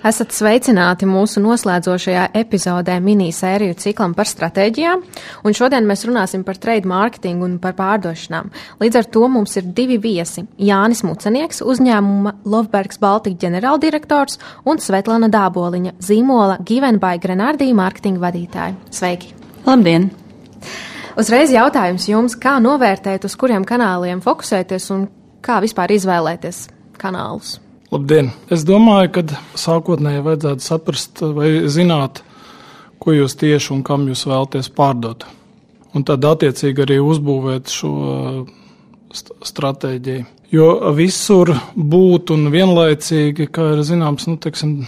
Esat sveicināti mūsu noslēdzošajā epizodē minisēriju ciklam par stratēģijām, un šodien mēs runāsim par trade marketingu un par pārdošanām. Līdz ar to mums ir divi viesi - Jānis Mucenieks, uzņēmuma Lovbergs Baltika ģenerāldirektors un Svetlana Dāboliņa, zīmola Given by Grenardī mārketinga vadītāja. Sveiki! Labdien! Uzreiz jautājums jums, kā novērtēt, uz kuriem kanāliem fokusēties un kā vispār izvēlēties kanālus? Labdien! Es domāju, ka sākotnēji vajadzētu saprast vai zināt, ko jūs tieši un kam jūs vēlaties pārdot. Un tad attiecīgi arī uzbūvēt šo st stratēģiju. Jo visur būt un vienlaicīgi, kā ir zināms, nu, teiksim,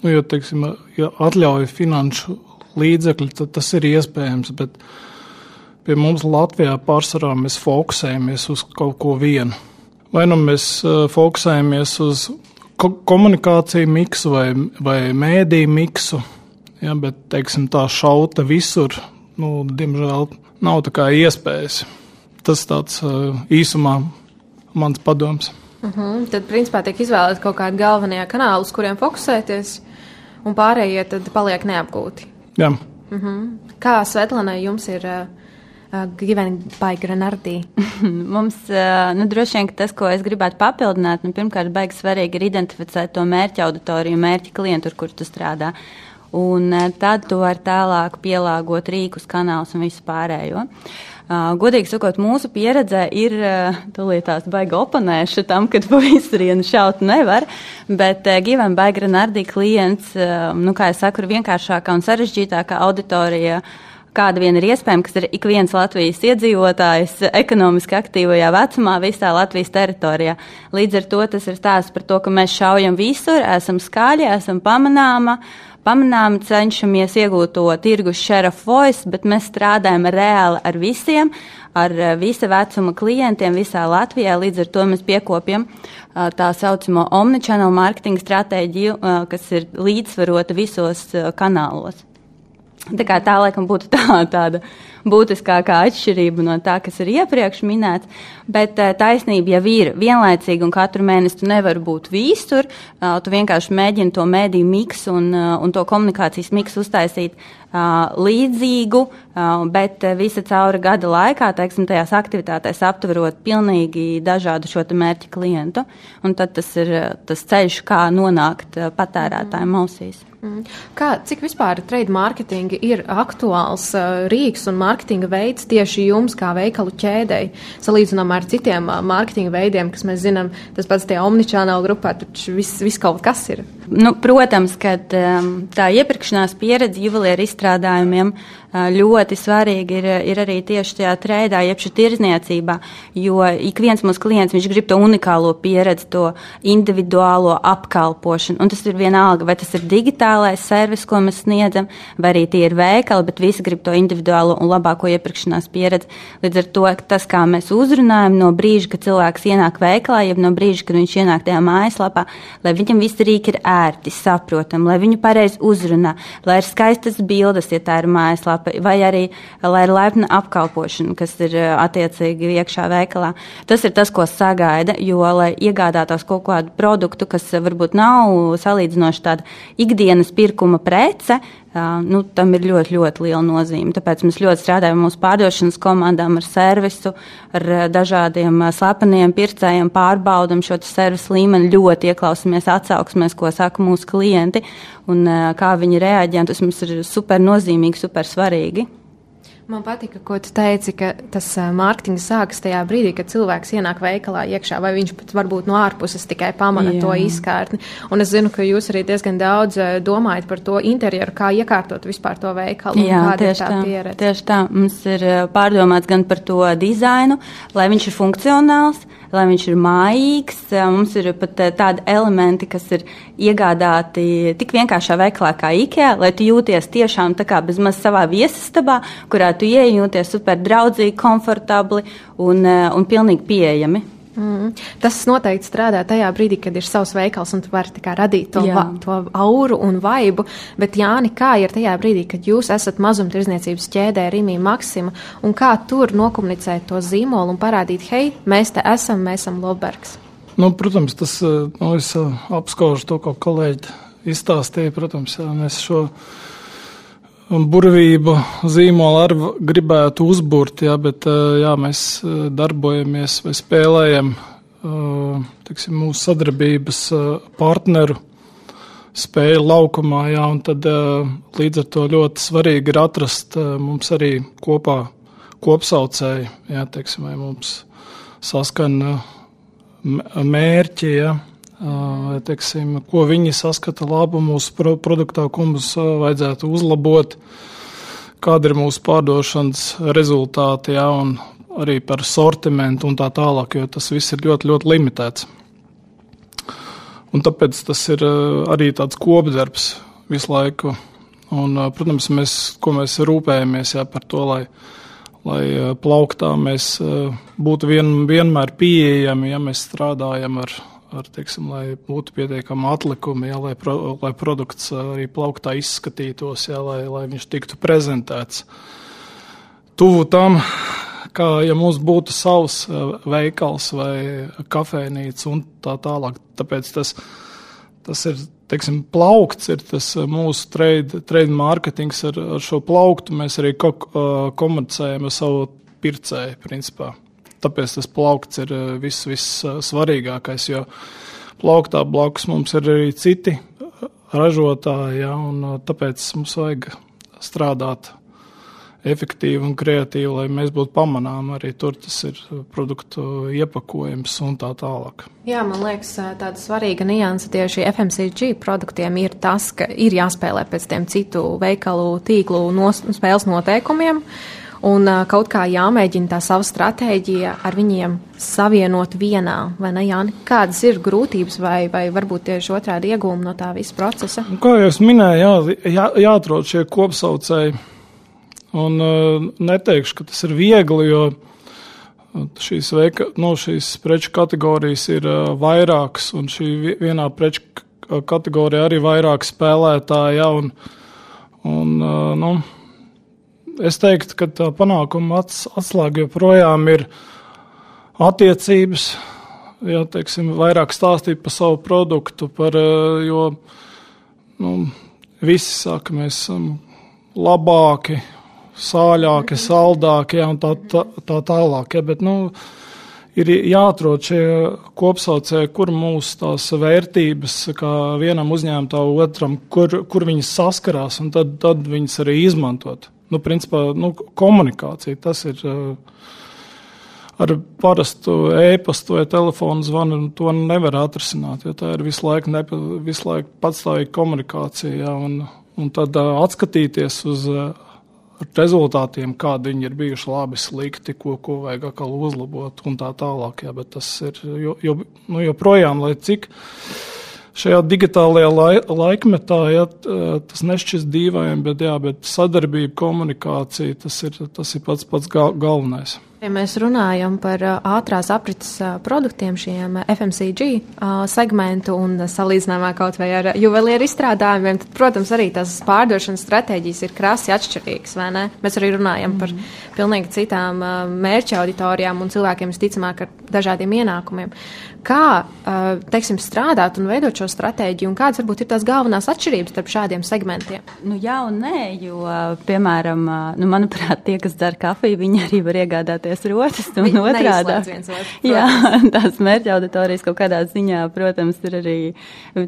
nu, jo, teiksim, ja atļauj finanšu līdzekļi, tad tas ir iespējams. Bet pie mums Latvijā pārsvarā mēs fokusējamies uz kaut ko vienu. Vai nu mēs fokusējamies uz ko komunikāciju miksu vai, vai mēdīju miksu, ja, bet, teiksim, tā šauta visur, nu, diemžēl, nav tā kā iespējas. Tas tāds īsumā mans padoms. Uh mhm, -huh. Tad, principā, tiek izvēlēti kaut kādi galvenie kanāli, uz kuriem fokusēties, un pārējie tad paliek neapgūti. Jā. Uh mhm. -huh. Kā Svetlanai jums ir uh, Given by Granardī? Mums, nu, droši vien, tas, ko es gribētu papildināt, nu, pirmkārt, baigi svarīgi ir identificēt to mērķa auditoriju, mērķa klientu, ar kur tu strādā. Un tad tu vari tālāk pielāgot rīkus, kanālus un visu pārējo. Godīgi sakot, mūsu pieredze ir tūlītās baigi oponēša tam, ka pa visurienu šaut nevar, bet Given by Granardī klients, nu, kā es saku, ir vienkāršākā un sarežģītākā auditorija. Kāda vien ir iespējama, kas ir ik viens Latvijas iedzīvotājs ekonomiski aktīvajā vecumā visā Latvijas teritorijā. Līdz ar to tas ir stāsts par to, ka mēs šaujam visur, esam skaļi, esam pamanāma. Pamanām, cenšamies iegūt to tirgus of voice, bet mēs strādājam reāli ar visiem, ar visa vecuma klientiem visā Latvijā. Līdz ar to mēs piekopjam tā saucamo omnichannel marketing stratēģiju, kas ir līdzsvarota visos kanālos. Tā, kā tā laikam būtu tā, tāda būtiskākā atšķirība no tā, kas ir iepriekš minēts. Bet eh, taisnība jau ir vienlaicīga, un katru mēnesi tu nevari būt visur. Eh, tu vienkārši mēģini to mēdīju miksu un, eh, un to komunikācijas miksu uztaisīt līdzīgu, bet visa caura gada laikā, teiksim, tajās aktivitātēs aptverot pilnīgi dažādu šo mērķu klientu. Un tad tas ir tas ceļš, kā nonākt patērētājiem ausīs. Mm. Kā, cik vispār trade marketing ir aktuāls uh, rīks un mārketinga veids tieši jums, kā veikalu ķēdēji, salīdzinām ar citiem uh, mārketinga veidiem, kas mēs zinām, tas pats tie omnichannel grupā, taču viss vis kaut kas ir? Nu, protams, ka um, tā iepirkšanās pieredze juvelieru izstrādājumiem uh, ļoti svarīgi ir, ir arī tieši tajā trēdā, jeb šī tirzniecībā, jo ik viens mūsu klients, viņš grib to unikālo pieredzi, to individuālo apkalpošanu, un tas ir vienalga, vai tas ir digitālais servis, ko mēs sniedzam, vai arī tie ir veikali, bet visi grib to individuālo un labāko iepirkšanās pieredzi. Līdz ar to tas, kā mēs uzrunājam no brīža, kad cilvēks ienāk veikalā, jeb no brīža, kad viņš ienāk tajā mājaslapā, lai viņam viss rīki ir ērti, saprotam, lai viņu pareizi uzrunā, lai ir skaistas bildes, ja tā ir mājaslapa vai arī, lai ir laipna apkalpošana, kas ir eh, attiecīgi iekšā veikalā. Tas ir tas, ko sagaida, jo, lai iegādātos kaut kādu produktu, kas varbūt nav salīdzinoši tāda ikdienas pirkuma prece, nu, tam ir ļoti, ļoti liela nozīme. Tāpēc mēs ļoti strādājam mūsu pārdošanas komandām ar servisu, ar dažādiem slepeniem pircējiem, pārbaudam šo servisu līmeni, ļoti ieklausāmies atsauksmēs, ko saka mūsu klienti un kā viņi reaģē. Tas mums ir super nozīmīgi, super svarīgi. Man patika, ko tu teici, ka tas mārketings sākas tajā brīdī, kad cilvēks ienāk veikalā iekšā, vai viņš pat varbūt no ārpuses tikai pamana Jā. to izkārtni. Un es zinu, ka jūs arī diezgan daudz domājat par to interjeru, kā iekārtot vispār to veikalu. Jā, tieši tā, tā pieredze. Tieši tā. Mums ir pārdomāts gan par to dizainu, lai viņš ir funkcionāls, lai viņš ir mājīgs. Mums ir pat tādi elementi, kas ir iegādāti tik vienkāršā veikalā kā IKEA, lai tu jūties tiešām tā kā bezmaz savā viesistabā, kurā tu iejūties super draudzīgi, komfortabli un, un pilnīgi pieejami. Mm. Tas noteikti strādā tajā brīdī, kad ir savs veikals un tu vari radīt to, va, to auru un vaibu. Bet, Jāni, kā ir tajā brīdī, kad jūs esat mazumtirdzniecības ķēdē Rīmī Maksima un kā tur nokomunicēt to zīmolu un parādīt, hei, mēs te esam, mēs esam Lobbergs? Nu, protams, tas nu, es apskaužu to, ko kolēģi izstāstīja. Protams, jā, mēs šo burvību zīmolu arī gribētu uzbūrt, jā, bet jā, mēs darbojamies vai spēlējam tiksim, mūsu sadarbības partneru spēju laukumā, jā, tad līdz ar to ļoti svarīgi ir atrast mums arī kopā kopsaucēju, jā, teiksim, vai mums saskan mērķi, jā, teiksim, ko viņi saskata labu mūsu produktā, ko mums vajadzētu uzlabot, kāda ir mūsu pārdošanas rezultāti, jā, un arī par sortimentu un tā tālāk, jo tas viss ir ļoti, ļoti limitēts. Un tāpēc tas ir arī tāds kopdarbs visu laiku. Un, protams, mēs, mēs rūpējamies jā, par to, lai, lai plauktā mēs būtu vien, vienmēr pieejami, ja mēs strādājam ar ar, teiksim, lai būtu pietiekami atlikumi, jā, lai, pro, lai produkts arī plauktā izskatītos, jā, lai, lai viņš tiktu prezentēts. Tuvu tam, kā ja mums būtu savs veikals vai kafejnīca un tā tālāk. Tāpēc tas, tas ir, teiksim, plaukts ir tas mūsu trade, trade marketings ar, ar šo plauktu. Mēs arī ko, komunicējam ar savu pircēju, principā. Tāpēc tas plaukts ir eh, viss, viss eh, svarīgākais, jo plauktā blakus mums ir arī citi eh, ražotāji, ja, un tāpēc mums vajag strādāt efektīvi un kreatīvi, lai mēs būtu pamanām arī tur tas ir produktu iepakojums un tā tālāk. Jā, man liekas, tāda svarīga nianse tieši FMCG produktiem ir tas, ka ir jāspēlē pēc tiem citu veikalu tīklu nos, spēles noteikumiem. Uh, un uh, kaut kā jāmēģina tā sava stratēģija ar viņiem savienot vienā, vai ne, Jāni? Kādas ir grūtības vai, vai varbūt tieši otrādi iegūmi no tā visa procesa? Un, kā jau es minēju, jā, jā, jāatrod šie kopsaucēji, un uh, neteikšu, ka tas ir viegli, jo šīs, veika, nu, šīs preču kategorijas ir uh, vairākas, un šī vienā preču kategorijā arī vairāk spēlētāji, ja, un, un uh, nu, es teiktu, ka tā panākuma atslēga joprojām ir attiecības. Jā, teiksim, vairāk stāstīt par savu produktu, par, eh, jo nu, visi saka, mēs esam labāki, sāļāki, saldāki jā, un tā, tā, tā tālāk. Jā, bet, nu, ir jāatrod šie kopsaucēji, kur mūsu tās vērtības, kā vienam uzņēmumam, tā otram, kur, kur viņas saskarās, un tad, tad viņas arī izmantot nu, principā, nu, komunikācija. Tas ir uh, ar parastu e-pastu vai telefonu zvanu, to nevar atrisināt. Tā ir visu laiku, nepa, visu laiku patstāvīga komunikācija. Jā, un, un tad uh, atskatīties uz uh, rezultātiem, kādi viņi ir bijuši labi, slikti, ko, ko vajag atkal uzlabot un tā tālāk. Jā, bet tas ir jo, jo, nu, joprojām, lai cik šajā digitālajā lai, laikmetā ja, tas nešķist dīvaini, bet, jā, bet sadarbība, komunikācija tas ir, tas ir pats pats gal, galvenais. Ja mēs runājam par ātrās aprites produktiem, šiem FMCG segmentu un salīdzinājumā kaut vai ar juvelieru izstrādājumiem, tad, protams, arī tās pārdošanas stratēģijas ir krasi atšķirīgas, vai ne? Mēs arī runājam par pilnīgi citām mērķa auditorijām un cilvēkiem, visticamāk, ar dažādiem ienākumiem kā teiksim, strādāt un veidot šo stratēģiju, un kādas varbūt ir tās galvenās atšķirības starp šādiem segmentiem? Nu, jā, un nē, jo, piemēram, nu, manuprāt, tie, kas dzer kafiju, viņi arī var iegādāties rotas un otrādā. Jā, tās mērķa auditorijas kaut kādā ziņā, protams, ir arī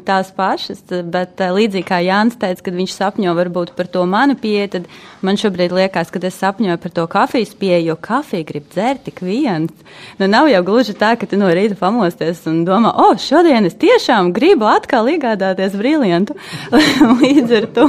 tās pašas, bet līdzīgi kā Jānis teica, kad viņš sapņo varbūt par to manu pieeju, tad man šobrīd liekas, ka es sapņoju par to kafijas pieeju, jo kafiju grib dzert tik viens. Nu, nav jau gluži tā, ka tu no rīta pamosties un domā, o, oh, šodien es tiešām gribu atkal iegādāties brīlientu. Līdz ar to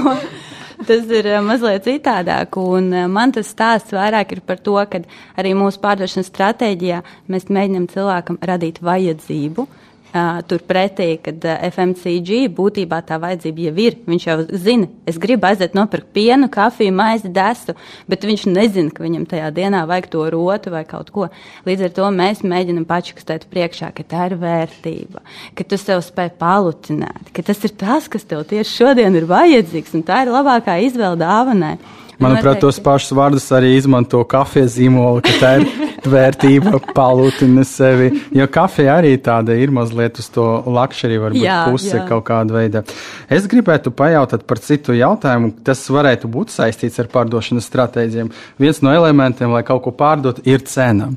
tas ir eh, mazliet citādāk. Un eh, man tas stāsts vairāk ir par to, ka arī mūsu pārdošanas stratēģijā mēs mēģinām cilvēkam radīt vajadzību. Uh, Turpretī, kad uh, FMCG būtībā tā vajadzība jau ir. Viņš jau zina, es gribu aiziet nopirkt pienu, kafiju, maizi, desu, bet viņš nezina, ka viņam tajā dienā vajag to rotu vai kaut ko. Līdz ar to mēs mēģinam pačukstēt priekšā, ka tā ir vērtība, ka tu sev spēj palutināt, ka tas ir tas, kas tev tieši šodien ir vajadzīgs, un tā ir labākā izvēle dāvanai. Manuprāt, tos pašus vārdus arī izmanto kafijas zīmola, ka tā ir vērtība, palūtina sevi. Jo kafija arī tāda ir mazliet uz to lakšeri, varbūt jā, puse jā. kaut kāda veida. Es gribētu pajautāt par citu jautājumu, tas varētu būt saistīts ar pārdošanas stratēģiem. Viens no elementiem, lai kaut ko pārdot, ir cena.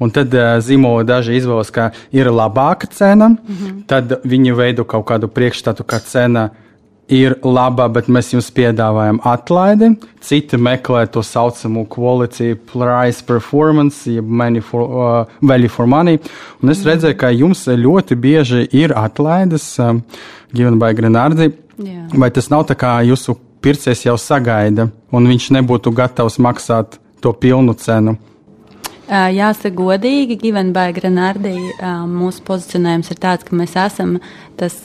Un tad uh, zīmola daži izvēlas, ka ir labāka cena, mm -hmm. tad viņi veido kaut kādu priekšstatu, ka cena ir ir laba, bet mēs jums piedāvājam atlaidi. Citi meklē to saucamo quality price performance, jeb for, uh, value for money. Un es redzēju, ka jums ļoti bieži ir atlaides, um, Given by Grenardi. Jā. Vai tas nav tā kā jūsu pircējs jau sagaida, un viņš nebūtu gatavs maksāt to pilnu cenu? Jāsaka godīgi, Givenbai Grenardī mūsu pozicionējums ir tāds, ka mēs esam tas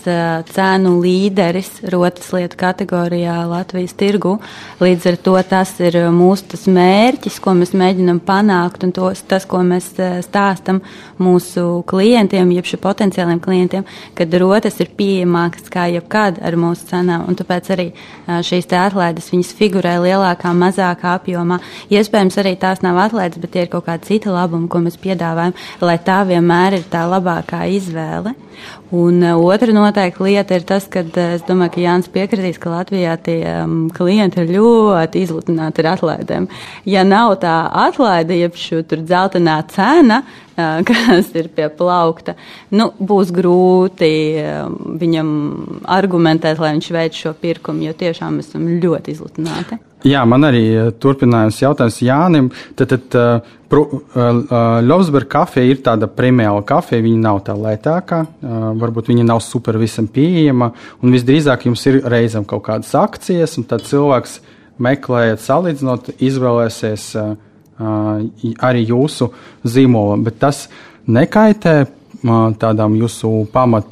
cēnu līderis rotas lietu kategorijā Latvijas tirgu. Līdz ar to tas ir mūsu tas mērķis, ko mēs mēģinam panākt un tos, tas, ko mēs stāstam mūsu klientiem, jeb šiem potenciāliem klientiem, kad rotas ir pieejamākas kā jebkad ar mūsu cenām. Un tāpēc arī šīs te atlaides viņas figurē lielākā, mazākā apjomā. Iespējams, arī tās nav atlaides, bet tie ir kaut kādi citi labumi, ko mēs piedāvājam, lai tā vienmēr ir tā labākā izvēle. Un uh, otra noteikti lieta ir tas, ka uh, es domāju, ka Jānis piekritīs, ka Latvijā tie um, klienti ir ļoti izlutināti ar atlaidēm. Ja nav tā atlaide, jeb šī tur dzeltenā cena, uh, kas ir pie plaukta, nu, būs grūti viņam argumentēt, lai viņš veic šo pirkumu, jo tiešām esam ļoti izlutināti. Jā, man arī turpinājums jautājums Jānim. Tad, tad uh, Ļovsberga kafija ir tāda premiāla kafija, viņa nav tā lētākā, uh, varbūt viņa nav super visam pieejama, un visdrīzāk jums ir reizēm kaut kādas akcijas, un tad cilvēks meklējot, salīdzinot, izvēlēsies uh, arī jūsu zīmolu, bet tas nekaitē tādām jūsu pamat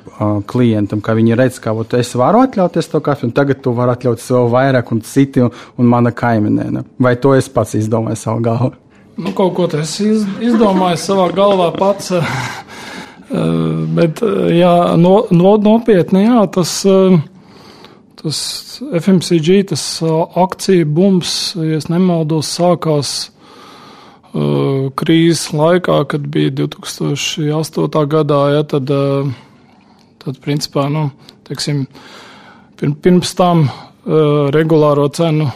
klientam, ka viņi redz, ka ot, es varu atļauties to kafiju, un tagad tu vari atļaut sev vairāk, un citi, un, un mana kaimiņē. Ne? Vai to es pats izdomāju savā galvā? Nu, kaut ko tas iz, izdomāju savā galvā pats. Bet, jā, no, no, nopietni, jā, tas, tas FMCG, tas akciju bums, ja nemaldos, sākās krīzes laikā, kad bija 2008. gadā, ja, tad, uh, tad principā, nu, teiksim, pirms tam uh, regulāro cenu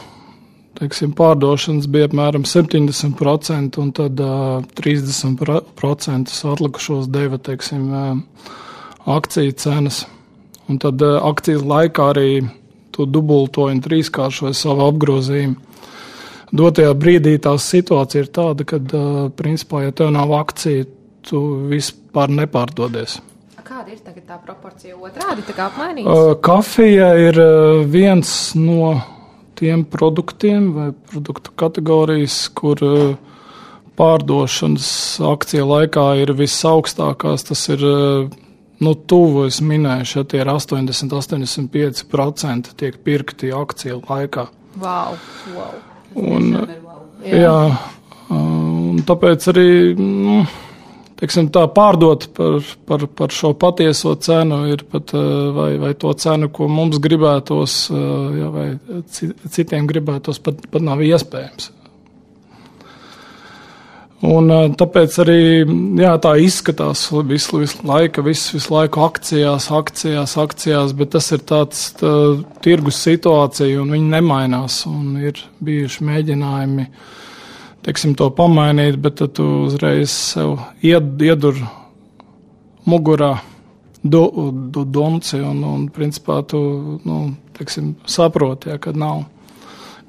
teiksim, pārdošanas bija apmēram 70%, un tad uh, 30% atlikušos deva teiksim, akciju cenas. Un tad akcijas laikā arī to dubultoja un trīskāršoja savu apgrozījumu dotajā brīdī tā situācija ir tāda, ka, principā, ja tev nav akcija, tu vispār nepārdodies. Kāda ir tā proporcija otrādi, tā? Kafija ir viens no tiem produktiem vai produktu kategorijas, kur pārdošanas akcija laikā ir visaugstākās. Tas ir nu, tuvu, es minēju, šeit ir 80-85% tiek pirkti akciju laikā. Wow, wow. Un, jā. jā, un tāpēc arī nu, teiksim, tā pārdot par, par, par šo patieso cenu ir pat vai, vai to cenu, ko mums gribētos, jā, vai citiem gribētos, pat, pat nav iespējams. Un, tāpēc arī jā, tā izskatās visu, visu laiku, visu, visu laiku akcijās, akcijās, akcijās, bet tas ir tāds tā, tirgus situācija, un viņi nemainās. Ir bijuši mēģinājumi teiksim, to pamainīt, bet tu uzreiz sev ied, iedur mugurā do, do, domci un, un, principā, tu, nu, teiksim, saproti, ja, ka nav,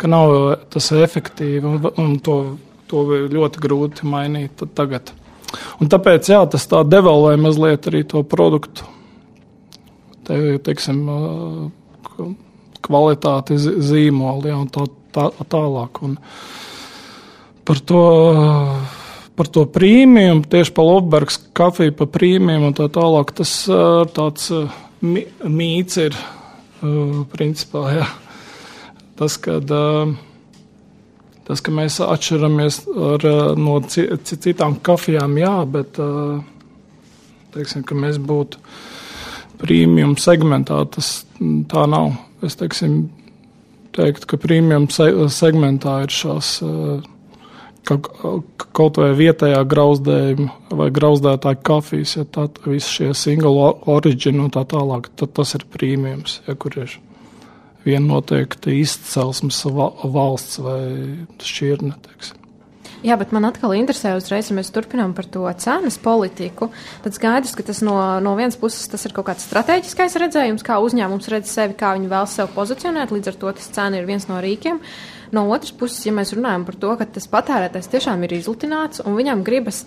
ka nav tas efektīvi un, un to, to ļoti grūti mainīt tagad. Un tāpēc, jā, tas tā devalvē mazliet arī to produktu, te, teiksim, kvalitāti, zīmoli, ja, un tā, tā tālāk. Un, uh, par to, par to prīmiju, tieši par Lopbergas kafiju, par prīmiju un tā tālāk. Tas tāds mīts ir, principā, jā. Tas, kad, tas, ka mēs atšķiramies ar, no citām kafijām, jā, bet, teiksim, ka mēs būtu prīmijum segmentā, tas tā nav. Es, teiksim, teiktu, ka prīmijum segmentā ir šās uh, kaut vai vietējā grauzdējuma vai grauzdētāja kafijas, ja tā visi šie single origin un tā tālāk, tad tas ir prīmijums, ja kur ir viena noteikta izcelsmes valsts vai šķirne, teiksim. Jā, bet man atkal interesē uzreiz, ja mēs turpinām par to cenas politiku. Tad skaidrs, ka tas no, no vienas puses tas ir kaut kāds strateģiskais redzējums, kā uzņēmums redz sevi, kā viņi vēl sevi pozicionēt, līdz ar to tas cena ir viens no rīkiem. Uh, No otras puses, ja mēs runājam par to, ka tas patērētājs tiešām ir izlutināts un viņam gribas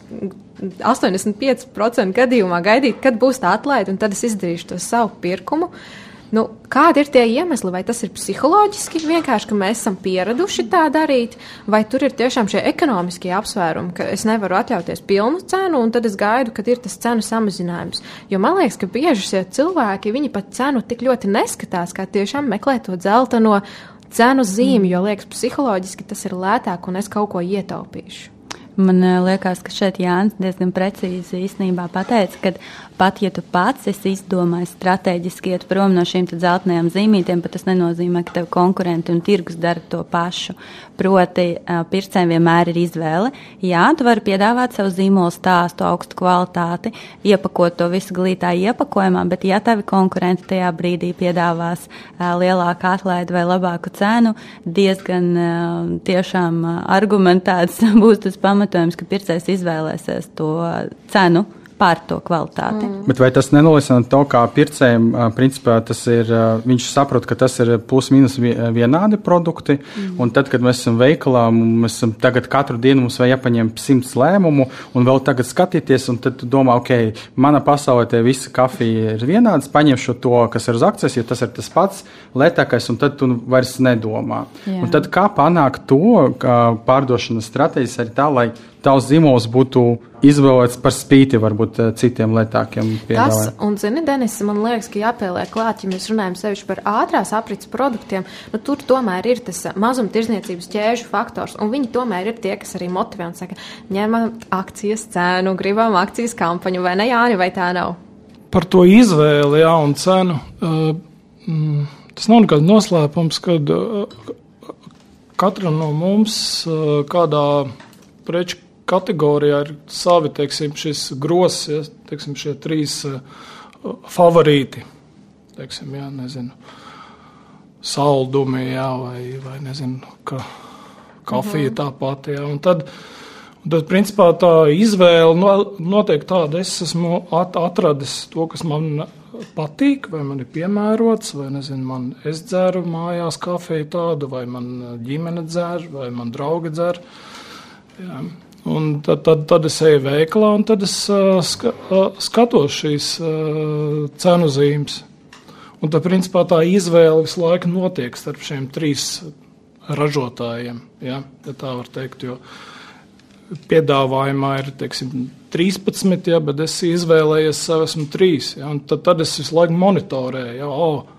85% gadījumā gaidīt, kad būs tā atlaide, un tad es izdarīšu to savu pirkumu. Nu, kādi ir tie iemesli? Vai tas ir psiholoģiski vienkārši, ka mēs esam pieraduši tā darīt, vai tur ir tiešām šie ekonomiskie apsvērumi, ka es nevaru atļauties pilnu cenu, un tad es gaidu, kad ir tas cenu samazinājums. Jo man liekas, ka bieži šie cilvēki, viņi pat cenu tik ļoti neskatās, kā tiešām meklē to dzelteno cenu zīmi, jo liekas, psiholoģiski tas ir lētāk un es kaut ko ietaupīšu. Man eh, liekas, ka šeit Jānis diezgan precīzi īstenībā pateica, ka pat ja tu pats esi izdomājis strateģiski iet prom no šīm zeltainajām zīmītēm, bet tas nenozīmē, ka tev konkurenti un tirgus dara to pašu. Proti, pircējiem vienmēr ir izvēle. Jā, tu vari piedāvāt savu zīmolu stāstu, augstu kvalitāti, iepakot to visu glītā iepakojumā, bet ja tavi konkurenti tajā brīdī piedāvās lielāku atlaidi vai labāku cenu, diezgan tiešām argumentēts būs tas pamatojums, ka pircējs izvēlēsies to cenu pār to kvalitāti. Mm. Bet vai tas nenolisina to, kā pircējiem, principā tas ir, viņš saprot, ka tas ir plus mīnus vienādi produkti, mm. un tad, kad mēs esam veikalā, mēs esam tagad katru dienu mums vajag jāpaņem simts lēmumu, un vēl tagad skatīties, un tad tu domā, ok, mana pasaulē te visa kafija ir vienāds, paņemšu to, kas ir uz akcijas, jo tas ir tas pats lētākais, un tad tu vairs nedomā. Jā. Un tad kā panākt to, ka pārdošanas stratēģijas ir tā, lai tavs zīmols būtu izvēlēts par spīti varbūt eh, citiem lētākiem piedāvājumiem. Tas, un zini, Denis, man liekas, ka jāpieliek klāt, ja mēs runājam sevišķi par ātrās aprits produktiem, nu tur tomēr ir tas mazumtirdzniecības ķēžu faktors, un viņi tomēr ir tie, kas arī motivē un saka, ņemam akcijas cēnu, gribam akcijas kampaņu, vai ne, Jāni, vai tā nav? Par to izvēli, jā, un cenu. Uh, mm, tas nav nekāds noslēpums, kad uh, katram no mums uh, kādā preču kategorijā ir savi, teiksim, šis grosis, ja, teiksim, šie trīs uh, favorīti, teiksim, jā, nezinu, saldumi, jā, vai, vai nezinu, ka kafija mhm. tā pati, jā, un tad, tad, principā, tā izvēle no, notiek tāda, es esmu at, atradis to, kas man patīk, vai man ir piemērots, vai, nezinu, man es dzeru mājās kafiju tādu, vai man ģimene dzer, vai man draugi dzer, jā. Un tad, tad, tad es eju veikalā un tad es uh, ska, uh, skatos šīs uh, cenu zīmes. Un tad, principā, tā izvēle visu laiku notiek starp šiem trīs ražotājiem. Ja, ja tā var teikt, jo piedāvājumā ir teiksim, 13, ja, bet es izvēlējies sev esmu trīs. Ja, tad, tad es visu laiku monitorēju. Ja, oh,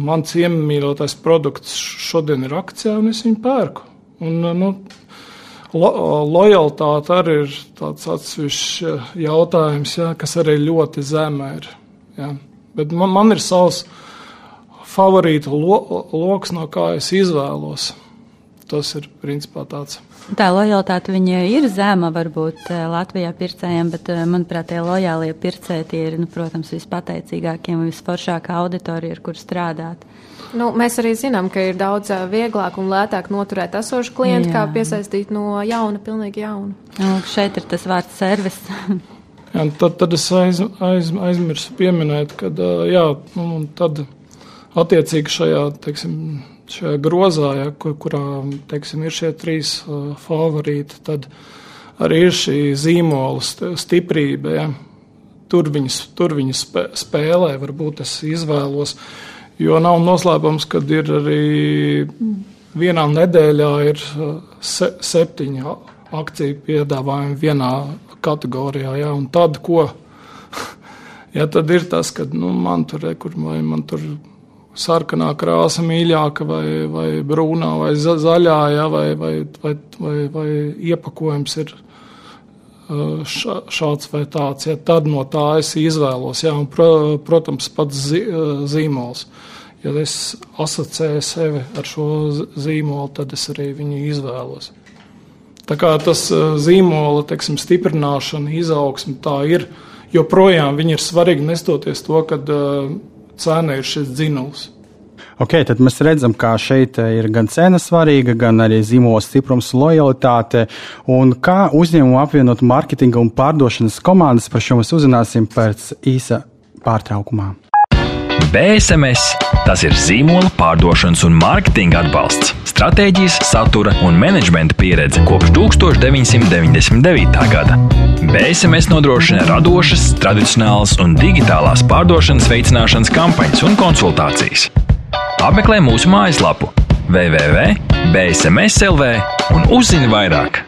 mans iemīļotais produkts šodien ir akcijā, un es viņu pērku. Un, nu, Lo, lojalitāte arī ir tāds atsevišķs eh, jautājums, ja, kas arī ļoti zema ir. Ja. Bet man, man ir savs favorītu lo, lokus, no kā es izvēlos. Tas ir principā tāds. Tā lojalitāte ir zema varbūt eh, Latvijā pircējiem, bet, eh, manuprāt, tie lojālie pircēji ir, nu, protams, vispateicīgākie un visforšākā auditorija, ar kur strādāt. Nu, mēs arī zinām, ka ir daudz vieglāk un lētāk noturēt esošu klientu, kā piesaistīt no jauna, pilnīgi jaunu. Nu, šeit ir tas vārds servis. jā, tad, tad es aiz, aiz, aizmirsu pieminēt, ka jā, nu, tad attiecīgi šajā, teiksim, šajā grozā, ja, kur, kurā teiksim, ir šie trīs uh, favorīti, tad arī ir šī zīmola stiprība. Ja. Tur viņas, tur viņas spēlē, varbūt es izvēlos. Uh, Jo nav noslēpums, ka ir arī vienā nedēļā ir uh, se, septiņi akciju piedāvājumi vienā kategorijā. Ja, un tad, ko, ja tad ir tas, ka nu, man tur ir, vai man tur sarkanā krāsa mīļāka, vai, vai brūnā, vai zaļā, ja, vai, vai, vai, vai, vai iepakojums ir šāds vai tāds, ja, tad no tā es izvēlos. Ja, un, protams, pats uh, zīmols ja es asociēju sevi ar šo zīmolu, tad es arī viņu izvēlos. Tā kā tas eh, zīmola teiksim, stiprināšana, izaugsme tā ir, joprojām viņi ir svarīgi nestoties to, ka cena ir šis dzinuls. Ok, tad mēs redzam, ka šeit ir gan cena svarīga, gan arī zīmola stiprums, lojalitāte. Un kā uzņēmumu apvienot mārketinga un pārdošanas komandas, par šo mēs uzzināsim pēc īsa pārtraukumā. BSMS tas ir zīmola pārdošanas un mārketinga atbalsts, stratēģijas, satura un menedžmenta pieredze kopš 1999. gada. BSMS nodrošina radošas, tradicionālas un digitālās pārdošanas veicināšanas kampaņas un konsultācijas. Apmeklē mūsu mājaslapu www.bsmslv un uzzini vairāk!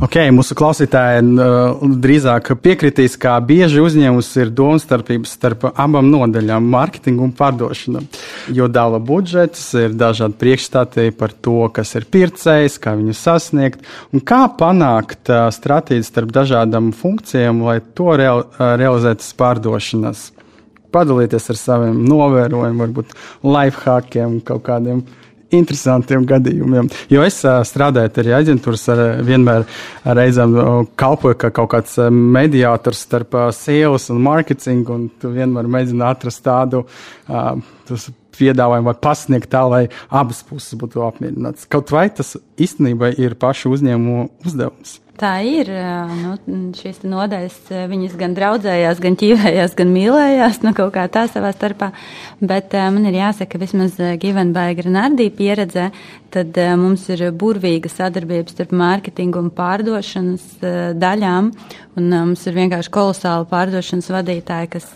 Ok, mūsu klausītāji uh, drīzāk piekritīs, kā bieži uzņēmums ir domstarpības starp abām nodaļām - mārketingu un pārdošanu. Jo dala budžets, ir dažādi priekšstati par to, kas ir pircējs, kā viņu sasniegt un kā panākt uh, stratēģiju starp dažādām funkcijām, lai to real, uh, realizētu pārdošanas. Padalieties ar saviem novērojumiem, varbūt lifehackiem, kaut kādiem interesantiem gadījumiem. Jo es strādāju arī aģentūras, ar, vienmēr reizēm kalpoju kā kaut kāds mediātors starp sales un marketing, un tu vienmēr mēģini atrast tādu piedāvājumu vai pasniegt tā, lai abas puses būtu apmierinātas. Kaut vai tas īstenībā ir pašu uzņēmumu uzdevums. Tā ir. Nu, šīs nodaļas viņas gan draudzējās, gan ķīvējās, gan mīlējās, nu kaut kā tā savā starpā. Bet man ir jāsaka, ka vismaz Givenbaiga Renardī pieredzē, tad mums ir burvīga sadarbība starp mārketingu un pārdošanas daļām. Un mums ir vienkārši kolosāla pārdošanas vadītāja, kas,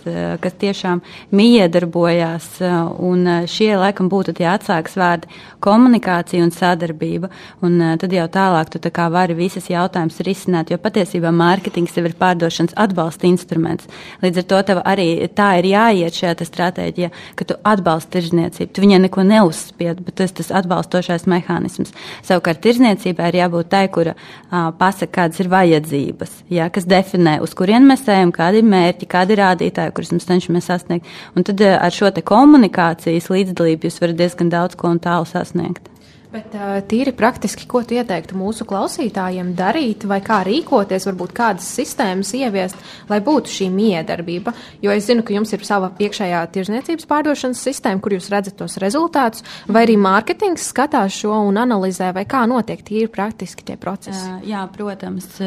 kas tiešām miedarbojās. Un šie, laikam, būtu tie atsāks vārdi - komunikācija un sadarbība. Un tad jau tālāk tu tā kā vari visas jautājumas problēmas risināt, jo patiesībā mārketings jau ir pārdošanas atbalsta instruments. Līdz ar to tev arī tā ir jāiet šajā stratēģijā, ka tu atbalsti tirzniecību. Tu viņai neko neuzspied, bet tas tas atbalstošais mehānisms. Savukārt tirzniecībai ir jābūt tai, kura uh, pasaka, kādas ir vajadzības, jā, kas definē, uz kurien mēs ejam, kādi ir mērķi, kādi ir rādītāji, kurus mēs cenšamies sasniegt. Un tad uh, ar šo komunikācijas līdzdalību jūs varat diezgan daudz ko un tālu sasniegt. Bet tīri praktiski, ko tu ieteiktu mūsu klausītājiem darīt, vai kā rīkoties, varbūt kādas sistēmas ieviest, lai būtu šī miedarbība? Jo es zinu, ka jums ir sava iekšējā tirzniecības pārdošanas sistēma, kur jūs redzat tos rezultātus, vai arī mārketings skatās šo un analizē, vai kā notiek tīri praktiski tie procesi. Jā, protams,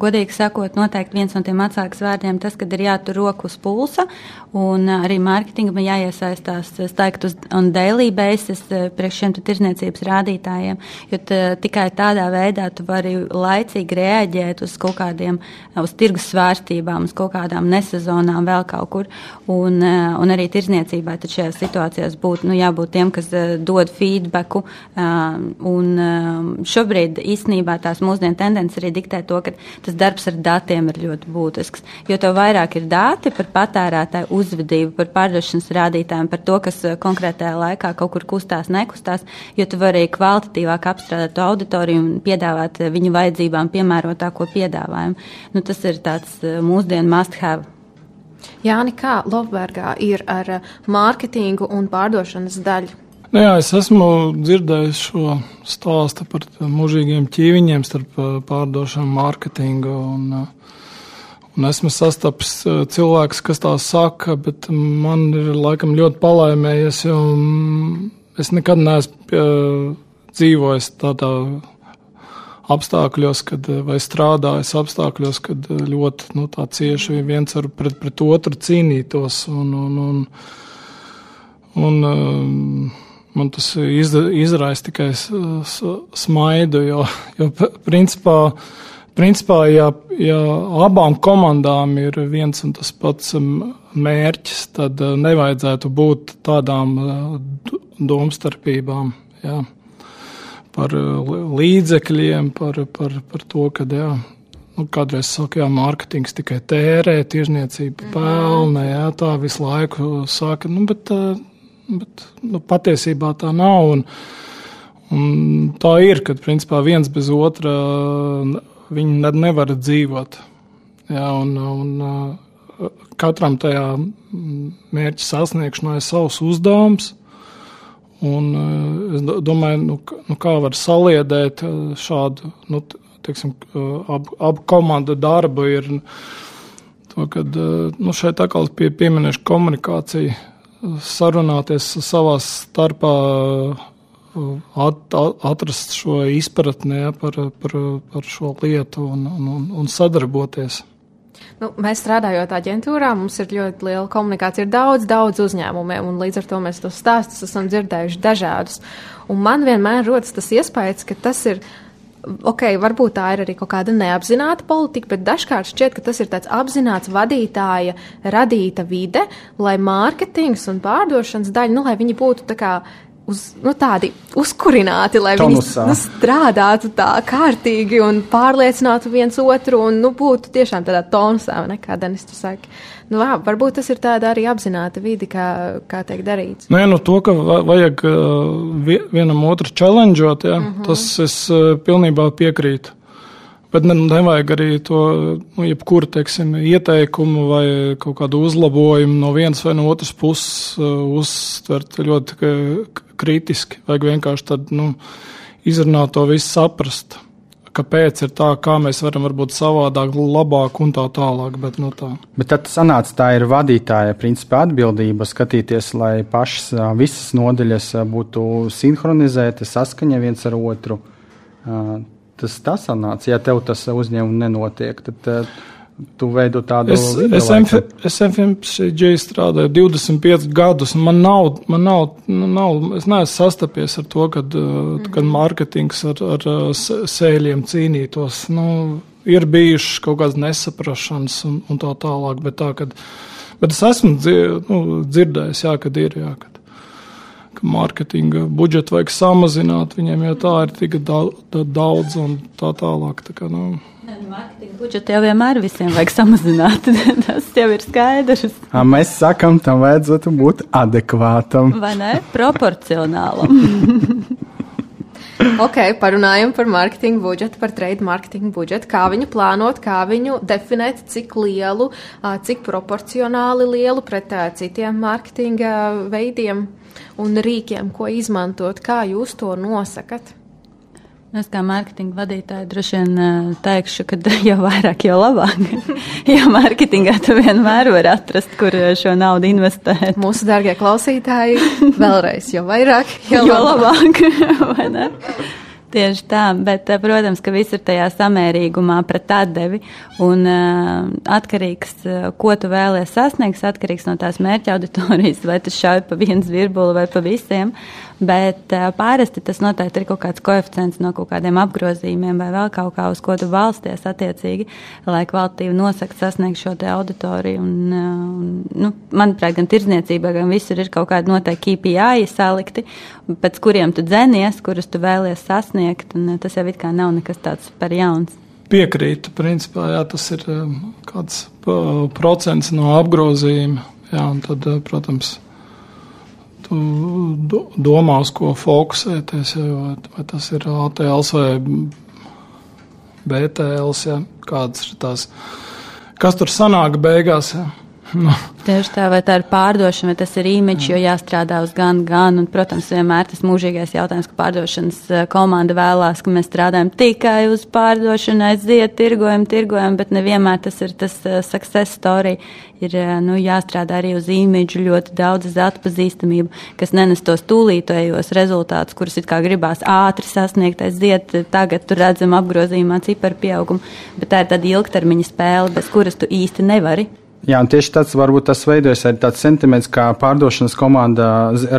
godīgi sakot, noteikti viens no tiem atsākas vārdiem tas, kad ir jātur roku uz pulsa, un arī mārketingam jāiesaistās staigт uz un daily basis priekš šiem tirzniecības rādītājiem rādītājiem, jo tikai tādā veidā tu vari laicīgi reaģēt uz kaut kādiem, uz tirgus svārstībām, uz kaut kādām nesezonām vēl kaut kur. Un, eh, un arī tirzniecībai tad šajās situācijās būtu nu, jābūt tiem, kas eh, dod feedbacku. Eh, un šobrīd īstenībā tās mūsdienu tendences arī diktē to, ka tas darbs ar datiem ir ļoti būtisks. Jo tev vairāk ir dati par patērētāju uzvedību, par pārdošanas rādītājiem, par to, kas konkrētajā laikā kaut kur kustās, nekustās, jo tu vari kvalitatīvāk apstrādāt to auditoriju un piedāvāt eh, viņu vajadzībām piemērotāko piedāvājumu. Nu, tas ir tāds eh, mūsdienu must have. Jāni, kā Lofbergā ir ar eh, mārketingu un pārdošanas daļu? Nu jā, es esmu dzirdējis šo stāstu par mūžīgiem ķīviņiem starp pārdošanu, mārketingu un, Un esmu sastapis cilvēks, kas tā saka, bet man ir laikam ļoti palaimējies, jo es nekad neesmu dzīvojis tādā apstākļos, kad, vai strādājis apstākļos, kad ļoti nu, cieši viens ar pret, pret otru cīnītos. Un, un, un, un, um, man tas izraisa tikai smaidu, jo, jo principā, principā ja, ja abām komandām ir viens un tas pats mērķis, tad nevajadzētu būt tādām domstarpībām. Jā. Par uh, līdzekļiem, par, par, par to, ka jā, nu, kādreiz saka, jā, mārketings tikai tērē, tirzniecība mhm. pelna, jā, tā visu laiku saka, nu, bet bet nu, patiesībā tā nav. Un, un tā ir, ka principā viens bez otra viņi nevar dzīvot. Jā, un, un, katram tajā mērķa sasniegšanā ir savs uzdevums. Un, es domāju, nu, nu, kā var saliedēt šādu nu, teiksim, abu, abu komandu darbu. Ir, to, kad, nu, šeit atkal pie, pieminēšu komunikāciju sarunāties savā starpā, at, atrast šo izpratni ja, par, par, par šo lietu un, un, un sadarboties. Nu, mēs strādājot aģentūrā, mums ir ļoti liela komunikācija ar daudz, daudz uzņēmumiem, un līdz ar to mēs tos stāstus esam dzirdējuši dažādus. Un man vienmēr rodas tas iespējas, ka tas ir ok, varbūt tā ir arī kaut kāda neapzināta politika, bet dažkārt šķiet, ka tas ir tāds apzināts vadītāja radīta vide, lai mārketings un pārdošanas daļa, nu, lai viņi būtu tā kā uz, nu, tādi uzkurināti, lai Tonusā. viņi nu, strādātu tā kārtīgi un pārliecinātu viens otru un nu, būtu tiešām tādā tonusā, ne, kā Denis tu saki. Nu, jā, varbūt tas ir tāda arī apzināta vidi, kā, kā tiek darīts. Nē, nu, to, ka vajag uh, vienam otru challengeot, ja, mm -hmm. tas es uh, pilnībā piekrītu. Bet ne, nevajag arī to nu, jebkuru teiksim, ieteikumu vai kaut kādu uzlabojumu no vienas vai no otras puses uh, uztvert ļoti kritiski. Vajag vienkārši tad, nu, izrunāt to visu saprast kāpēc ir tā, kā mēs varam būt savādāk, labāk un tā tālāk. Bet, nu, tā. bet tad sanāca, tā ir vadītāja principā atbildība skatīties, lai pašas visas nodaļas būtu sinhronizētas, saskaņa viens ar otru. Tas tas sanāca, ja tev tas uzņēmums nenotiek. Tad, tu veido tādu es, es, MF, es FMCG strādāju 25 gadus, un man nav, man nav, nu, nav es neesmu sastapies ar to, kad, mm kad mārketings ar, ar sēļiem cīnītos. Nu, ir bijušas kaut kādas nesaprašanas un, un tā tālāk, bet tā, kad, bet es esmu dzir, nu, dzirdējis, jā, kad ir, jā, kad, ka mārketinga budžetu vajag samazināt viņiem, jo tā ir tik daudz un tā tālāk. Tā kā, nu, Mārketinga budžetu jau vienmēr visiem vajag samazināt. Tas jau ir skaidrs. A, mēs sakam, tam vajadzētu būt adekvātam. Vai ne? Proporcionālam. ok, parunājam par mārketinga budžetu, par trade mārketinga budžetu, kā viņu plānot, kā viņu definēt, cik lielu, cik proporcionāli lielu pret citiem mārketinga veidiem un rīkiem, ko izmantot, kā jūs to nosakat. Es kā mārketinga vadītāja droši vien teikšu, ka jo vairāk, jo labāk. jo mārketingā tu vienmēr vari atrast, kur šo naudu investēt. Mūsu dārgie klausītāji, vēlreiz, jo vairāk, jo, jo labāk. labāk Tieši tā, bet, protams, ka viss ir tajā samērīgumā pret atdevi un uh, atkarīgs, uh, ko tu vēlies sasniegt, atkarīgs no tās mērķa auditorijas, vai tas šauj pa viens virbuli vai pa visiem. Bet uh, pārasti tas noteikti ir kaut kāds koeficients no kaut kādiem apgrozījumiem vai vēl kaut kā, uz ko tu balsties attiecīgi, lai kvalitīvi nosakt sasniegt šo te auditoriju. Un, uh, un, nu, manuprāt, gan tirdzniecībā, gan visur ir kaut kādi noteikti KPI salikti, pēc kuriem tu dzenies, kurus tu vēlies sasniegt, un uh, tas jau it kā nav nekas tāds par jauns. Piekrītu, principā, jā, tas ir kāds procents no apgrozījuma, jā, un tad, protams, tu domā, uz ko fokusēties, vai, vai tas ir ATLs vai BTLs, ja, kādas ir tās, kas tur sanāk beigās. Ja. No. Tieši tā, vai tā ir pārdošana, vai tas ir imidžs, jo jāstrādā uz gan, gan. Un, protams, vienmēr tas mūžīgais jautājums, ka pārdošanas eh, komanda vēlās, ka mēs strādājam tikai uz pārdošanu, aiziet, tirgojam, tirgojam, bet nevienmēr tas ir tas uh, success story. Ir uh, nu, jāstrādā arī uz imidžu, ļoti daudz uz atpazīstamību, kas nenes tos tūlītējos rezultātus, kurus it kā gribās ātri sasniegt, aiziet, tagad tur redzam apgrozījumā ciparu pieaugumu, bet tā ir tāda ilgtermiņa spēle, bez kuras tu īsti nevari. Jā, un tieši tāds varbūt tas veidojas arī tāds sentiments, kā pārdošanas komanda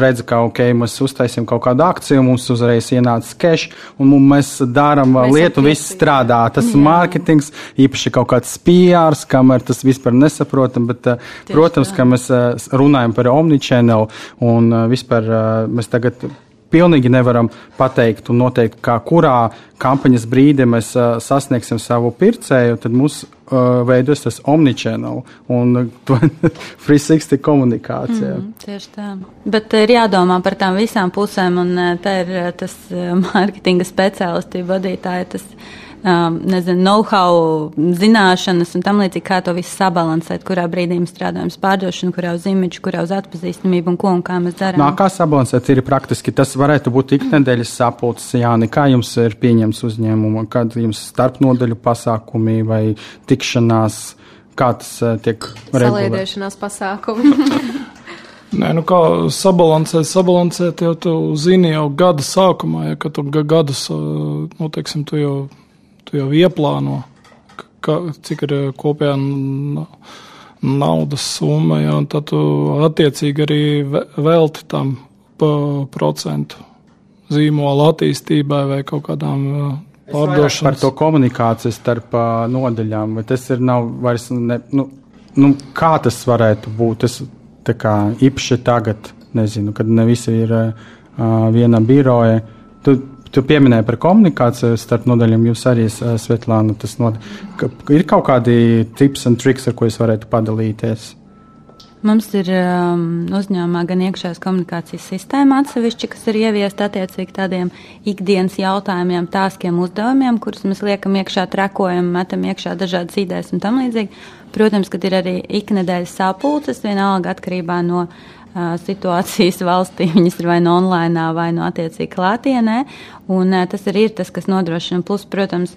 redz, ka, ok, mēs uztaisīsim kaut kādu akciju, mums uzreiz ienāca cash, un mēs darām lietu, viss strādā. Tas ir mārketings, īpaši kaut kāds PRs, kamēr tas vispār nesaprotam, bet, eh, tieši protams, tā. ka mēs eh, runājam par omnichannel un eh, vispār mēs tagad pilnīgi nevaram pateikt un noteikt, kā kurā kampaņas brīdī mēs uh, sasniegsim savu pircēju, tad mums uh, veidos tas omnichannel un 360 komunikācija. Mm, tieši tā. Bet ir jādomā par tām visām pusēm, un te ir tas mārketinga speciālisti vadītāji. Tas, um, nezinu, know-how, zināšanas un tam līdzīgi, kā to visu sabalansēt, kurā brīdī mēs strādājam uz pārdošanu, kurā uz imidžu, kurā uz atpazīstamību un ko un kā mēs darām. Nā, kā sabalansēt ir praktiski? Tas varētu būt iknedēļas sapulces, Jāni, kā jums ir pieņems uzņēmumu, kad jums starpnodaļu pasākumi vai tikšanās, kā tas uh, tiek Saliedēšanās pasākumi. Nē, nu kā sabalansēt, sabalansēt jau tu zini jau gada sākumā, ja, tu gadus, nu, teiksim, tu jau tu jau ieplāno, ka, cik ir eh, kopējā naudas summa, ja, un tad tu attiecīgi arī velti tam procentu zīmola attīstībai vai kaut kādām eh, pārdošanas. Par to komunikāciju starp nodaļām, vai tas ir nav vairs, ne, nu, nu, kā tas varētu būt, tas tā kā īpaši tagad, nezinu, kad ne visi ir uh, viena biroja, tu Tu pieminēji par komunikāciju starp nodaļām. Jūs arī, Svetlāna, tas nod... ka ir kaut kādi tips un triks, ar ko jūs varētu padalīties. Mums ir um, uzņēmumā gan iekšējās komunikācijas sistēma atsevišķi, kas ir ieviesta attiecīgi tādiem ikdienas jautājumiem, tāskiem uzdevumiem, kurus mēs liekam iekšā, trekojam, metam iekšā dažādas idejas un tam līdzīgi. Protams, kad ir arī iknedēļas sapulces, vienalga atkarībā no uh, situācijas valstī. Viņas ir vai nu no online, vai no nu attiecīgi klātienē. Un, tas arī ir tas, kas nodrošina. Plus, protams,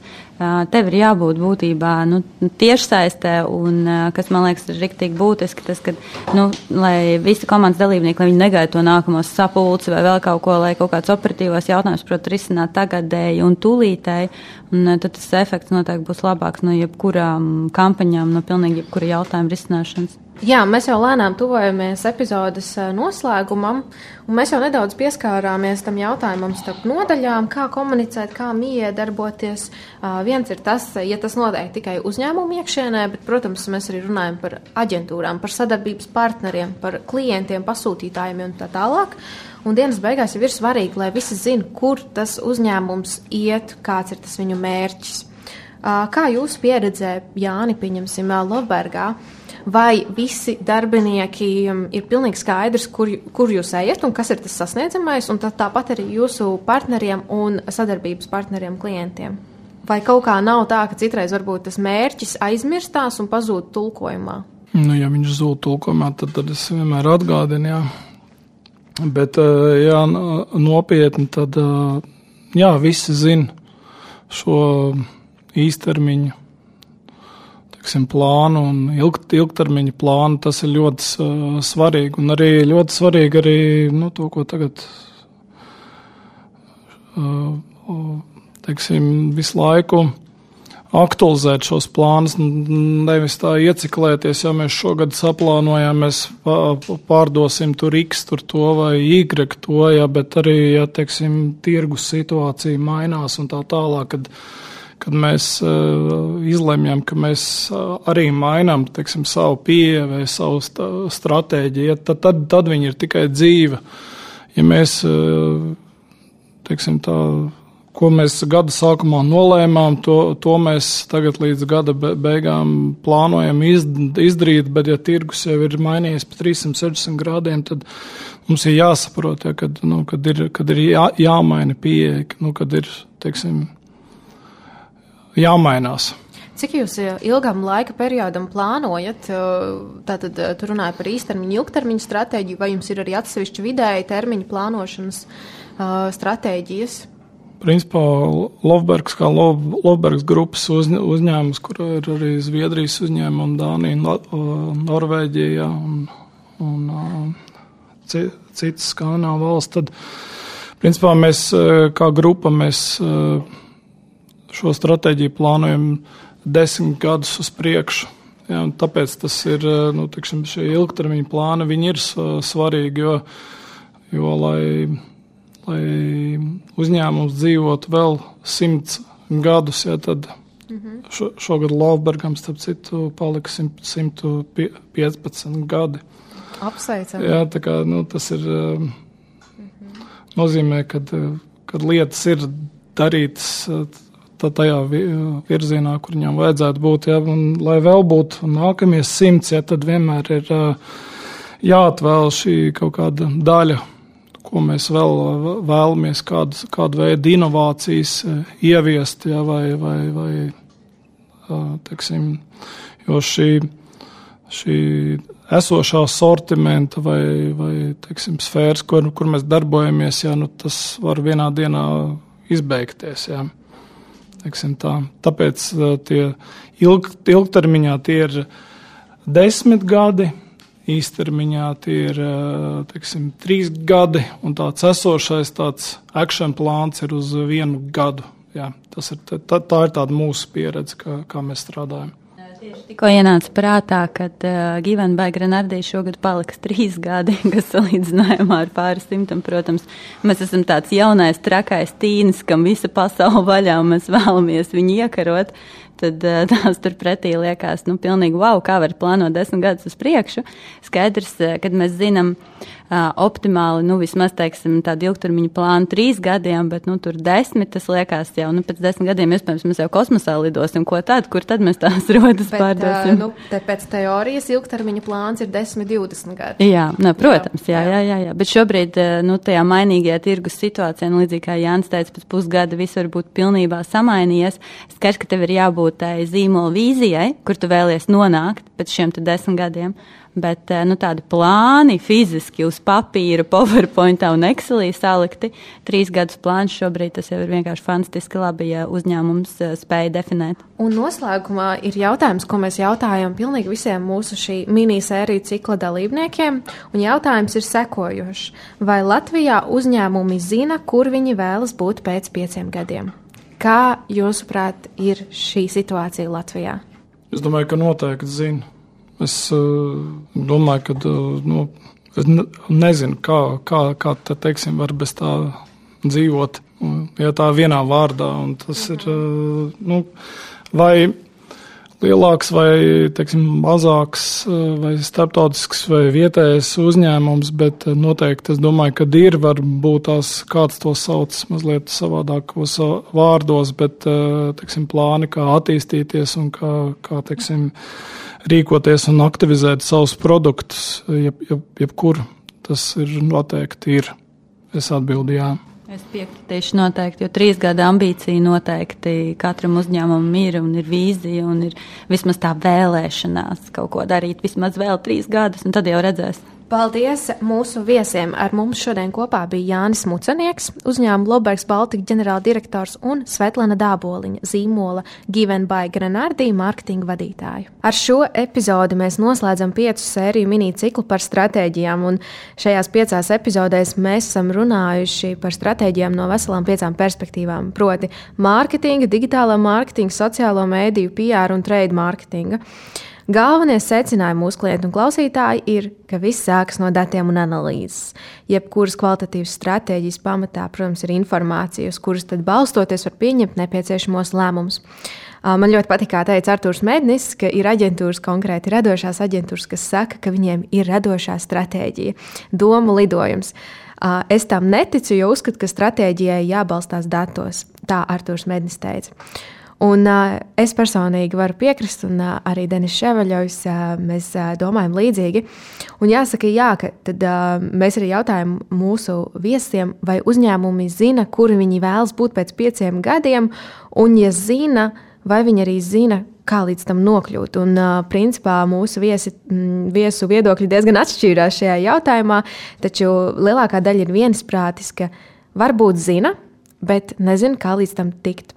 tev ir jābūt būtībā nu, tiešsaistē, un kas man liekas ir riktīgi būtiski, tas, ka, nu, lai visi komandas dalībnieki, lai viņi negaida to nākamo sapulci vai vēl kaut ko, lai kaut kāds operatīvos jautājums, protams, risināt tagadēji un tūlītēji, un tad tas efekts noteikti būs labāks no jebkurām kampaņām, no pilnīgi jebkura jautājuma risināšanas. Jā, mēs jau lēnām tuvojamies epizodes noslēgumam, un mēs jau nedaudz pieskārāmies tam jautājumam starp nodaļām, kā komunicēt, kā miedarboties. Uh, viens ir tas, ja tas notiek tikai uzņēmumu iekšienē, bet, protams, mēs arī runājam par aģentūrām, par sadarbības partneriem, par klientiem, pasūtītājiem un tā tālāk. Un dienas beigās jau ir svarīgi, lai visi zinātu, kur tas uzņēmums iet, kāds ir tas viņu mērķis. Uh, kā jūsu pieredzē, Jāni, pieņemsim, Lovbergā? Vai visi darbinieki um, ir pilnīgi skaidrs, kur, kur jūs ejat un kas ir tas sasniedzamais, un tāpat arī jūsu partneriem un sadarbības partneriem klientiem. Vai kaut kā nav tā, ka citreiz varbūt tas mērķis aizmirstās un pazūd tulkojumā? Nu, ja viņš zūd tulkojumā, tad, tad es vienmēr atgādinu, jā. Bet, uh, jā, nopietni, tad, uh, jā, visi zina šo īstermiņu teiksim, plānu un ilg, ilgtermiņa plānu. Tas ir ļoti uh, svarīgi. Un arī ļoti svarīgi arī nu, to, ko tagad uh, teiksim, visu laiku aktualizēt šos plānus, nevis tā ieciklēties, ja mēs šogad saplānojam, mēs pārdosim tur X, tur to vai Y to, ja, bet arī, ja, teiksim, tirgus situācija mainās un tā tālāk, kad kad mēs uh, izlemjam, ka mēs uh, arī mainām teiksim, savu pieeju vai savu st stratēģiju, tad, tad, tad viņi ir tikai dzīve. Ja mēs, uh, teiksim, tā, ko mēs gada sākumā nolēmām, to, to mēs tagad līdz gada beigām plānojam izdarīt, bet ja tirgus jau ir mainījies pa 360 grādiem, tad mums ir jāsaprot, ja, kad, nu, kad ir, kad ir jā, jāmaina pieeja, nu, kad ir, teiksim, jāmainās. Cik jūs ilgam laika periodam plānojat? Tātad tur runāja par īstermiņu, ilgtermiņu stratēģiju, vai jums ir arī atsevišķi vidēji termiņu plānošanas uh, stratēģijas? Principā Lovbergs, kā Lov, Lovbergs grupas uz, uzņēmums, kur ir arī Zviedrijas uzņēmumi, Dānija, Norvēģija un, un citas skandināvu valsts, tad principā mēs kā grupa mēs šo stratēģiju plānojam desmit gadus uz priekšu. Ja, tāpēc tas ir, nu, tiksim, šie ilgtermiņa plāni, viņi ir svarīgi, jo, jo lai lai uzņēmums dzīvotu vēl simts gadus, ja tad -hmm. šo, šogad Lovbergam, starp citu, palika 115 gadi. Apsveicam. Jā, tā kā, nu, tas ir, mm -hmm. nozīmē, kad, kad lietas ir darītas tajā virzienā, kur viņam vajadzētu būt, ja, un lai vēl būtu nākamie simts, ja, tad vienmēr ir jāatvēl šī kaut kāda daļa ko mēs vēl vēlamies, kādu, kādu veidu inovācijas ieviest, ja, vai, vai, vai teksim, jo šī, šī esošā sortimenta vai, vai teksim, sfēras, kur, kur mēs darbojamies, ja, nu, tas var vienā dienā izbeigties. Ja. Tā. Tāpēc tie ilg, ilgtermiņā tie ir desmit gadi īstermiņā tie ir teiksim, trīs gadi, un tāds esošais tāds action plāns ir uz vienu gadu. Jā, tas ir, tā, tā ir mūsu pieredze, kā, kā mēs strādājam. Tieši tikko ienāca prātā, ka uh, Givenbai Granardī šogad paliks trīs gadi, kas salīdzinājumā ar pāris simtam, protams, mēs esam tāds jaunais, trakais tīnis, kam visa pasaule vaļā un mēs vēlamies viņu iekarot. Uh, tad uh, tās turpretī liekas, nu, pilnīgi wow, kā var plānot desmit gadus uz priekšu. Skaidrs, uh, kad mēs zinām uh, optimāli, nu, vismaz, teiksim, tādu ilgtermiņu plānu trīs gadiem, bet, nu, tur desmit, tas liekas jau, nu, pēc desmit gadiem, iespējams, mēs jau kosmosā lidosim, ko tad, kur tad mēs tās rodas bet, pārdosim. Uh, nu, te pēc teorijas ilgtermiņa plāns ir 10, 20 gadi. Jā, nu, protams, jā, jā, jā, jā, bet šobrīd, nu, tajā mainīgajā tirgus situācijā, nu, līdzīgi kā Jānis teica, pēc pusgada viss var būt pilnībā samainījies. Skaidrs, ka tev ir jābūt jābūt tai zīmola vīzijai, kur tu vēlies nonākt pēc šiem desmit gadiem. Bet eh, nu, tādi plāni fiziski uz papīra, PowerPointā un Excelī salikti, trīs gadus plāns šobrīd tas jau ir vienkārši fantastiski labi, ja uzņēmums eh, spēja definēt. Un noslēgumā ir jautājums, ko mēs jautājam pilnīgi visiem mūsu šī minisēriju cikla dalībniekiem. Un jautājums ir sekojošs. Vai Latvijā uzņēmumi zina, kur viņi vēlas būt pēc pieciem gadiem? Kā jūsuprāt ir šī situācija Latvijā? Es domāju, ka noteikti zinu. Es uh, domāju, ka uh, nu, es ne, nezinu, kā, kā, kā te, teiksim, var bez tā dzīvot. Ja tā vienā vārdā, un tas ir, uh, nu, vai lielāks vai teiksim, mazāks, eh, vai starptautisks vai vietējais uzņēmums, bet eh, noteikti es domāju, ka ir varbūt tās kāds to sauc mazliet savādākos vārdos, bet eh, teiksim, plāni, kā attīstīties un kā, kā teiksim, rīkoties un aktivizēt savus produktus, jeb, jeb, jebkur tas ir noteikti ir. Es atbildēju, jā. Es piekritīšu noteikti, jo trīs gada ambīcija noteikti katram uzņēmumam ir un ir vīzija un ir vismaz tā vēlēšanās kaut ko darīt vismaz vēl trīs gadus, un tad jau redzēs. Paldies mūsu viesiem. Ar mums šodien kopā bija Jānis Mucenieks, uzņēmuma Lobergs Baltika ģenerāldirektors un Svetlana Dāboliņa, zīmola Given by Grenardī mārketinga vadītāju. Ar šo epizodi mēs noslēdzam piecu sēriju mini ciklu par stratēģijām, un šajās piecās epizodēs mēs esam runājuši par stratēģijām no veselām piecām perspektīvām, proti mārketinga, digitālā mārketinga, sociālo mēdīju, PR un trade mārketinga. Galvenie secinājumi mūsu klientu un klausītāji ir, ka viss sākas no datiem un analīzes. Jebkuras kvalitatīvas stratēģijas pamatā, protams, ir informācija, uz kuras tad balstoties var pieņemt nepieciešamos lēmumus. Man ļoti patīk, kā teica Arthurs Mednis, ka ir aģentūras, konkrēti radošās aģentūras, kas saka, ka viņiem ir radošā stratēģija, domu lidojums. Es tam neticu, jo uzskatu, ka stratēģijai jābalstās datos. Tā Arthurs Mednis teica. Un, uh, es personīgi varu piekrist, un uh, arī Denis Ševaļovs, uh, mēs uh, domājam līdzīgi. Un jāsaka, jā, ka tad, uh, mēs arī jautājam mūsu viesiem, vai uzņēmumi zina, kur viņi vēlas būt pēc pieciem gadiem, un, ja zina, vai viņi arī zina, kā līdz tam nokļūt. Un, principā, mūsu viesi, viesu viedokļi diezgan atšķīrās šajā jautājumā, taču lielākā daļa ir viensprātis, ka varbūt zina, bet nezina, kā līdz tam tikt.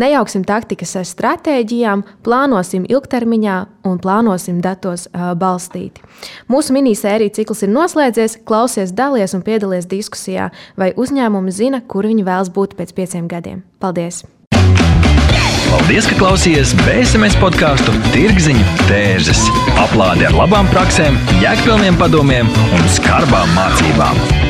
Nejauksim taktikas ar stratēģijām, plānosim ilgtermiņā un plānosim datos uh, balstīti. Mūsu minisērija cikls ir noslēdzies. Klausies, dalies un piedalies diskusijā, vai uzņēmumi zina, kur viņi vēlas būt pēc pieciem gadiem. Paldies! Paldies, ka klausījāties BSMS podkāstu Tirziņu tērzes. Aplādi ar labām praktiskām, jēgpilniem padomiem un skarbām mācībām.